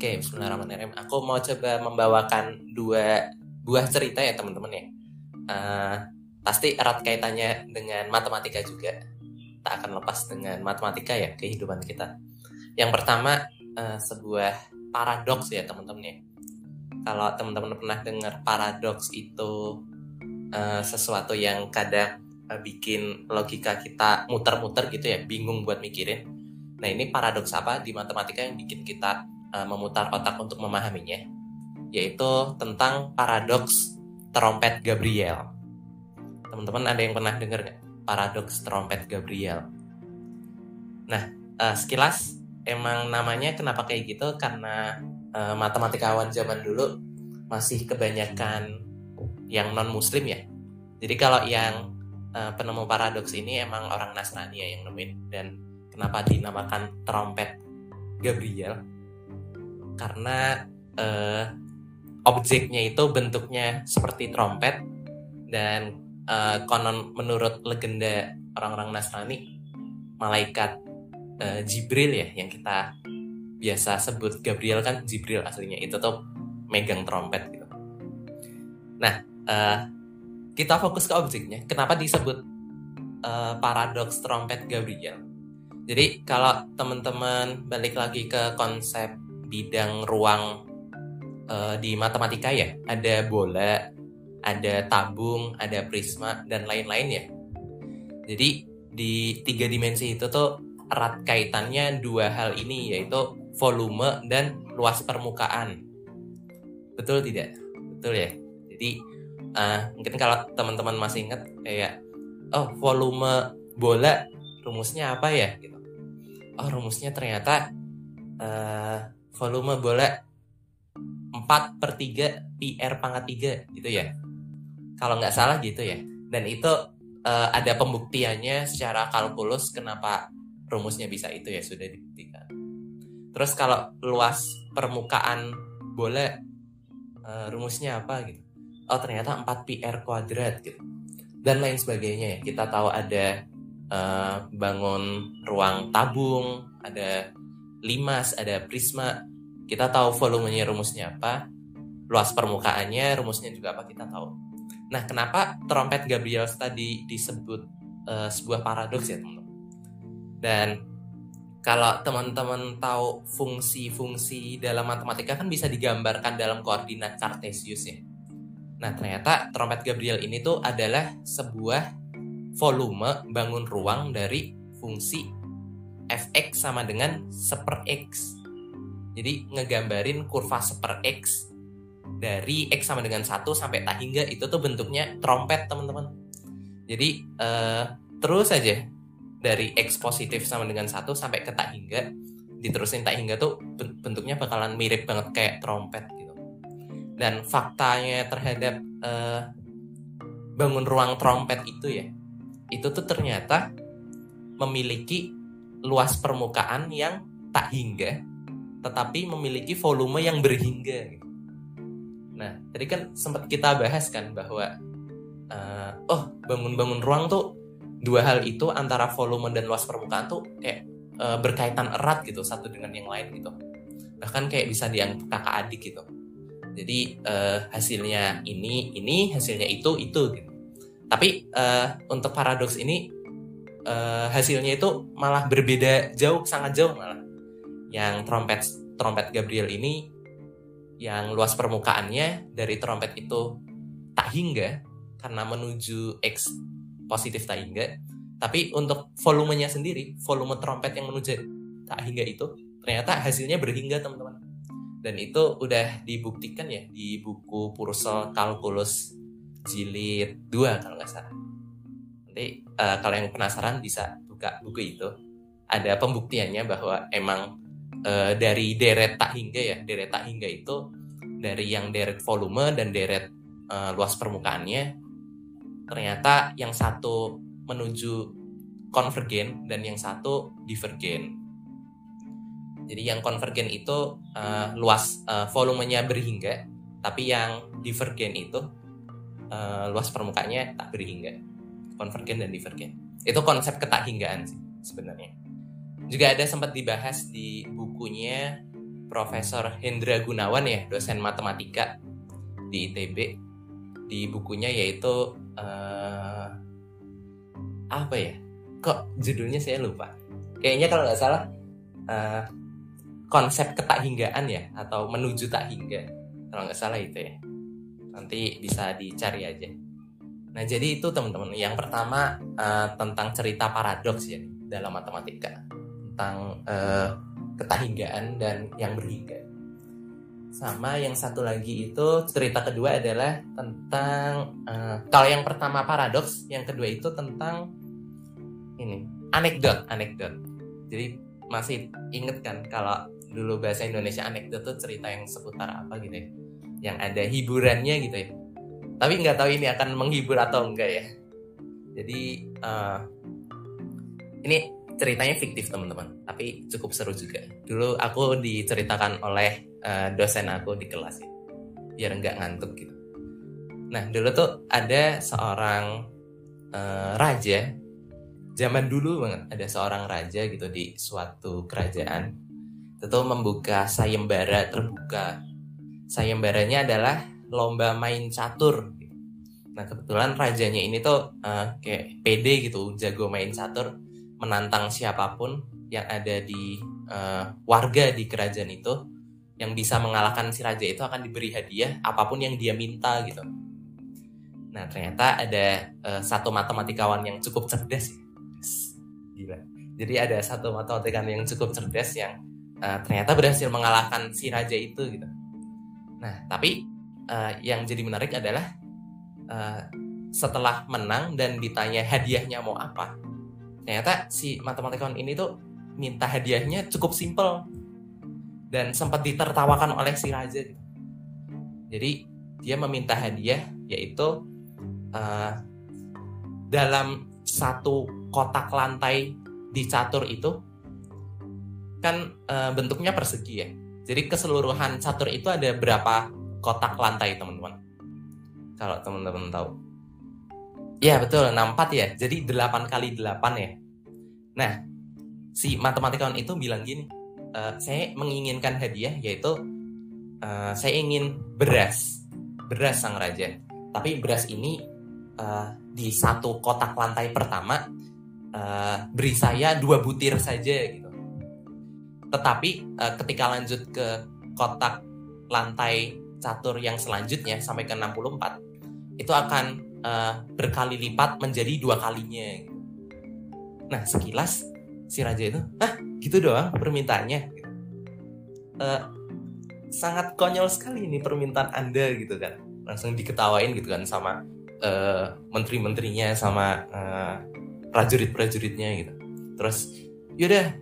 Oke, Bismillahirrahmanirrahim. Aku mau coba membawakan dua buah cerita ya teman-teman ya. Uh, pasti erat kaitannya dengan matematika juga. Tak akan lepas dengan matematika ya kehidupan kita. Yang pertama uh, sebuah paradoks ya teman-teman ya. Kalau teman-teman pernah dengar paradoks itu uh, sesuatu yang kadang bikin logika kita muter-muter gitu ya, bingung buat mikirin. Nah ini paradoks apa di matematika yang bikin kita uh, memutar otak untuk memahaminya, yaitu tentang paradoks trompet Gabriel. Teman-teman ada yang pernah dengar nggak paradoks trompet Gabriel? Nah, uh, sekilas emang namanya kenapa kayak gitu karena uh, matematikawan zaman dulu masih kebanyakan yang non Muslim ya. Jadi kalau yang uh, penemu paradoks ini emang orang Nasrani ya yang nemuin dan kenapa dinamakan trompet Gabriel? karena uh, objeknya itu bentuknya seperti trompet dan uh, konon menurut legenda orang-orang Nasrani malaikat uh, Jibril ya yang kita biasa sebut Gabriel kan Jibril aslinya itu tuh megang trompet gitu. Nah uh, kita fokus ke objeknya. Kenapa disebut uh, paradoks trompet Gabriel? Jadi kalau teman-teman balik lagi ke konsep bidang ruang uh, di matematika ya ada bola ada tabung ada prisma dan lain-lain ya jadi di tiga dimensi itu tuh erat kaitannya dua hal ini yaitu volume dan luas permukaan betul tidak betul ya jadi uh, mungkin kalau teman-teman masih ingat kayak oh volume bola rumusnya apa ya? Gitu. Oh rumusnya ternyata uh, volume bola 4 per 3 PR pangkat 3 gitu ya. Kalau nggak salah gitu ya. Dan itu uh, ada pembuktiannya secara kalkulus kenapa rumusnya bisa itu ya sudah dibuktikan. Terus kalau luas permukaan bola uh, rumusnya apa gitu oh ternyata 4 PR kuadrat gitu dan lain sebagainya ya kita tahu ada uh, bangun ruang tabung ada limas, ada prisma. Kita tahu volumenya rumusnya apa, luas permukaannya rumusnya juga apa kita tahu. Nah, kenapa trompet Gabriel tadi disebut uh, sebuah paradoks ya, teman-teman? Dan kalau teman-teman tahu fungsi-fungsi dalam matematika kan bisa digambarkan dalam koordinat Cartesius ya. Nah, ternyata trompet Gabriel ini tuh adalah sebuah volume bangun ruang dari fungsi fx sama dengan seper x. Jadi ngegambarin kurva seper x dari x sama dengan 1 sampai tak hingga itu tuh bentuknya trompet teman-teman. Jadi uh, terus aja dari x positif sama dengan 1 sampai ke tak hingga diterusin tak hingga tuh bentuknya bakalan mirip banget kayak trompet gitu. Dan faktanya terhadap uh, bangun ruang trompet itu ya, itu tuh ternyata memiliki luas permukaan yang tak hingga, tetapi memiliki volume yang berhingga. Nah, tadi kan sempat kita bahas kan bahwa uh, oh bangun-bangun ruang tuh dua hal itu antara volume dan luas permukaan tuh kayak uh, berkaitan erat gitu satu dengan yang lain gitu. Bahkan kayak bisa dianggap kakak adik gitu. Jadi uh, hasilnya ini ini hasilnya itu itu gitu. Tapi uh, untuk paradoks ini uh, hasilnya itu malah berbeda jauh sangat jauh malah yang trompet trompet Gabriel ini yang luas permukaannya dari trompet itu tak hingga karena menuju X positif tak hingga tapi untuk volumenya sendiri volume trompet yang menuju tak hingga itu ternyata hasilnya berhingga teman-teman dan itu udah dibuktikan ya di buku Purcell Calculus jilid 2 kalau nggak salah Nanti uh, kalau yang penasaran bisa buka buku itu. Ada pembuktiannya bahwa emang uh, dari deret tak hingga ya, deret tak hingga itu dari yang deret volume dan deret uh, luas permukaannya ternyata yang satu menuju konvergen dan yang satu divergen. Jadi yang konvergen itu uh, luas uh, volumenya berhingga, tapi yang divergen itu uh, luas permukaannya tak berhingga konvergen dan divergen itu konsep ketak hinggaan sih sebenarnya. Juga ada sempat dibahas di bukunya Profesor Hendra Gunawan ya, dosen matematika di ITB. Di bukunya yaitu uh, apa ya? Kok judulnya saya lupa. Kayaknya kalau nggak salah uh, konsep ketakhinggaan ya atau menuju tak hingga. Kalau nggak salah itu ya. Nanti bisa dicari aja. Nah jadi itu teman-teman yang pertama uh, tentang cerita paradoks ya dalam matematika. Tentang uh, ketahinggaan dan yang berhingga. Sama yang satu lagi itu cerita kedua adalah tentang uh, kalau yang pertama paradoks yang kedua itu tentang ini anekdot anekdot. Jadi masih inget kan kalau dulu bahasa Indonesia anekdot tuh cerita yang seputar apa gitu ya. Yang ada hiburannya gitu ya. Tapi nggak tahu ini akan menghibur atau enggak ya. Jadi uh, ini ceritanya fiktif teman-teman. Tapi cukup seru juga. Dulu aku diceritakan oleh uh, dosen aku di kelas ya. Biar nggak ngantuk gitu. Nah dulu tuh ada seorang uh, raja. Zaman dulu banget ada seorang raja gitu di suatu kerajaan itu membuka sayembara terbuka. Sayembaranya adalah lomba main catur. Nah kebetulan rajanya ini tuh uh, kayak pede gitu, jago main catur, menantang siapa pun yang ada di uh, warga di kerajaan itu yang bisa mengalahkan si raja itu akan diberi hadiah apa pun yang dia minta gitu. Nah ternyata ada uh, satu matematikawan yang cukup cerdas, gila. Jadi ada satu matematikawan yang cukup cerdas yang uh, ternyata berhasil mengalahkan si raja itu gitu. Nah, tapi uh, yang jadi menarik adalah uh, setelah menang dan ditanya hadiahnya mau apa, ternyata si matematikawan ini tuh minta hadiahnya cukup simpel dan sempat ditertawakan oleh si raja. Gitu. Jadi dia meminta hadiah yaitu uh, dalam satu kotak lantai di catur itu kan e, bentuknya persegi ya. Jadi keseluruhan catur itu ada berapa kotak lantai teman-teman? Kalau teman-teman tahu. Ya betul, 64 ya. Jadi 8 kali 8 ya. Nah, si matematikawan itu bilang gini, e, saya menginginkan hadiah yaitu e, saya ingin beras, beras sang raja. Tapi beras ini di satu kotak lantai pertama beri saya dua butir saja gitu tetapi uh, ketika lanjut ke kotak lantai catur yang selanjutnya sampai ke 64 itu akan uh, berkali lipat menjadi dua kalinya. Nah sekilas si raja itu, ah gitu doang permintaannya. Uh, sangat konyol sekali ini permintaan anda gitu kan, langsung diketawain gitu kan sama uh, menteri-menterinya sama uh, prajurit-prajuritnya gitu. Terus yaudah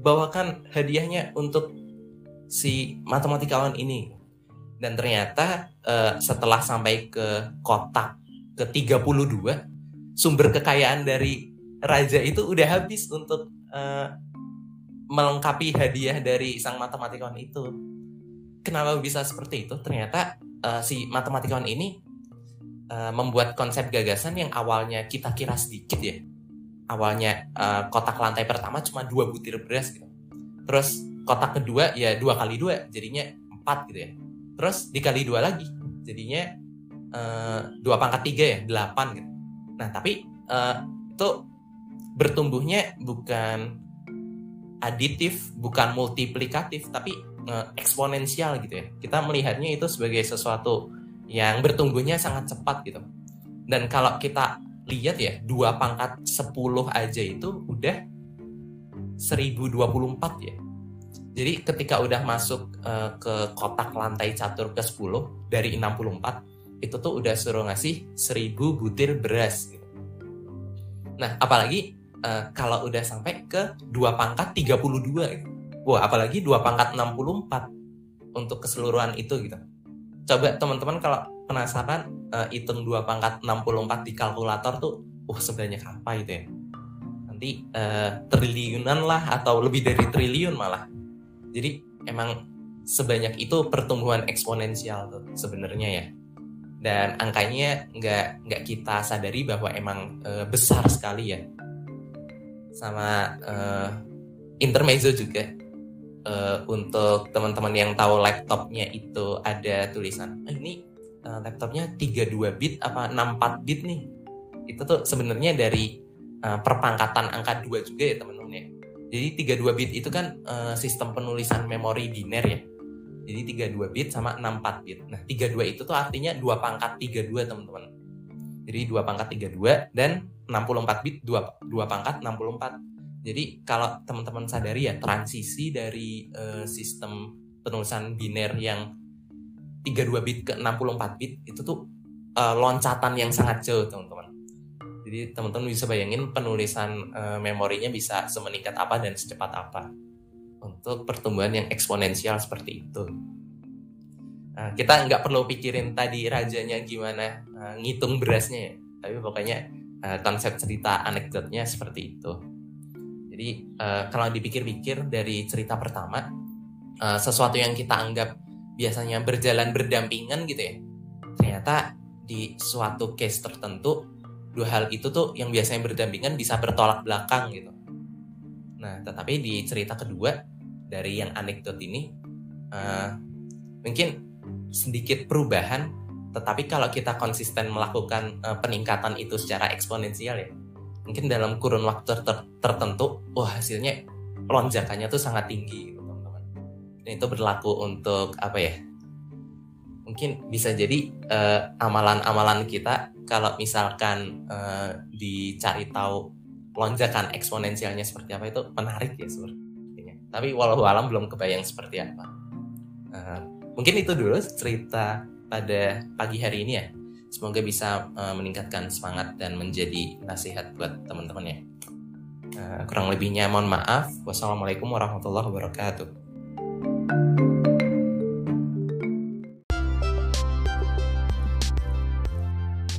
bawakan hadiahnya untuk si matematikawan ini. Dan ternyata uh, setelah sampai ke kotak ke 32 sumber kekayaan dari raja itu udah habis untuk uh, melengkapi hadiah dari sang matematikawan itu. Kenapa bisa seperti itu? Ternyata uh, si matematikawan ini uh, membuat konsep gagasan yang awalnya kita kira sedikit ya awalnya uh, kotak lantai pertama cuma dua butir beras gitu. Terus kotak kedua ya dua kali dua jadinya empat gitu ya. Terus dikali dua lagi jadinya uh, dua pangkat tiga ya delapan gitu. Nah tapi uh, itu bertumbuhnya bukan aditif, bukan multiplikatif, tapi eksponensial gitu ya. Kita melihatnya itu sebagai sesuatu yang bertumbuhnya sangat cepat gitu. Dan kalau kita lihat ya dua pangkat 10 aja itu udah 1024 ya jadi ketika udah masuk uh, ke kotak lantai catur ke 10 dari 64 itu tuh udah suruh ngasih 1000 butir beras gitu. Nah, apalagi uh, kalau udah sampai ke dua pangkat 32 gitu. Wah, apalagi dua pangkat 64 untuk keseluruhan itu gitu. Coba teman-teman kalau penasaran uh, hitung dua pangkat 64 di kalkulator tuh uh sebanyak apa itu ya? Nanti uh, triliunan lah atau lebih dari triliun malah. Jadi emang sebanyak itu pertumbuhan eksponensial tuh sebenarnya ya. Dan angkanya nggak nggak kita sadari bahwa emang uh, besar sekali ya. Sama uh, intermezzo juga uh, untuk teman-teman yang tahu laptopnya itu ada tulisan ah, ini uh, laptopnya 32 bit apa 64 bit nih. Itu tuh sebenarnya dari uh, perpangkatan angka 2 juga ya teman-teman ya. Jadi 32 bit itu kan uh, sistem penulisan memori biner ya. Jadi 32 bit sama 64 bit. Nah 32 itu tuh artinya dua pangkat 32 teman-teman. Jadi dua pangkat 32 dan 64 bit dua dua pangkat 64 jadi kalau teman-teman sadari ya transisi dari uh, sistem penulisan biner yang 32 bit ke 64 bit itu tuh uh, loncatan yang sangat jauh teman-teman. Jadi teman-teman bisa bayangin penulisan uh, memorinya bisa semeningkat apa dan secepat apa untuk pertumbuhan yang eksponensial seperti itu. Nah, kita nggak perlu pikirin tadi rajanya gimana uh, ngitung berasnya ya, tapi pokoknya uh, konsep cerita anekdotnya seperti itu. Jadi uh, kalau dipikir-pikir dari cerita pertama, uh, sesuatu yang kita anggap biasanya berjalan berdampingan gitu ya. Ternyata di suatu case tertentu dua hal itu tuh yang biasanya berdampingan bisa bertolak belakang gitu. Nah tetapi di cerita kedua dari yang anekdot ini uh, mungkin sedikit perubahan tetapi kalau kita konsisten melakukan uh, peningkatan itu secara eksponensial ya mungkin dalam kurun waktu ter tertentu wah hasilnya lonjakannya tuh sangat tinggi itu berlaku untuk apa ya? Mungkin bisa jadi uh, amalan-amalan kita kalau misalkan uh, dicari tahu lonjakan eksponensialnya seperti apa itu menarik ya sepertinya. Tapi walau alam belum kebayang seperti apa. Uh, mungkin itu dulu cerita pada pagi hari ini ya. Semoga bisa uh, meningkatkan semangat dan menjadi nasihat buat teman-teman ya. Uh, kurang lebihnya mohon maaf. Wassalamualaikum warahmatullahi wabarakatuh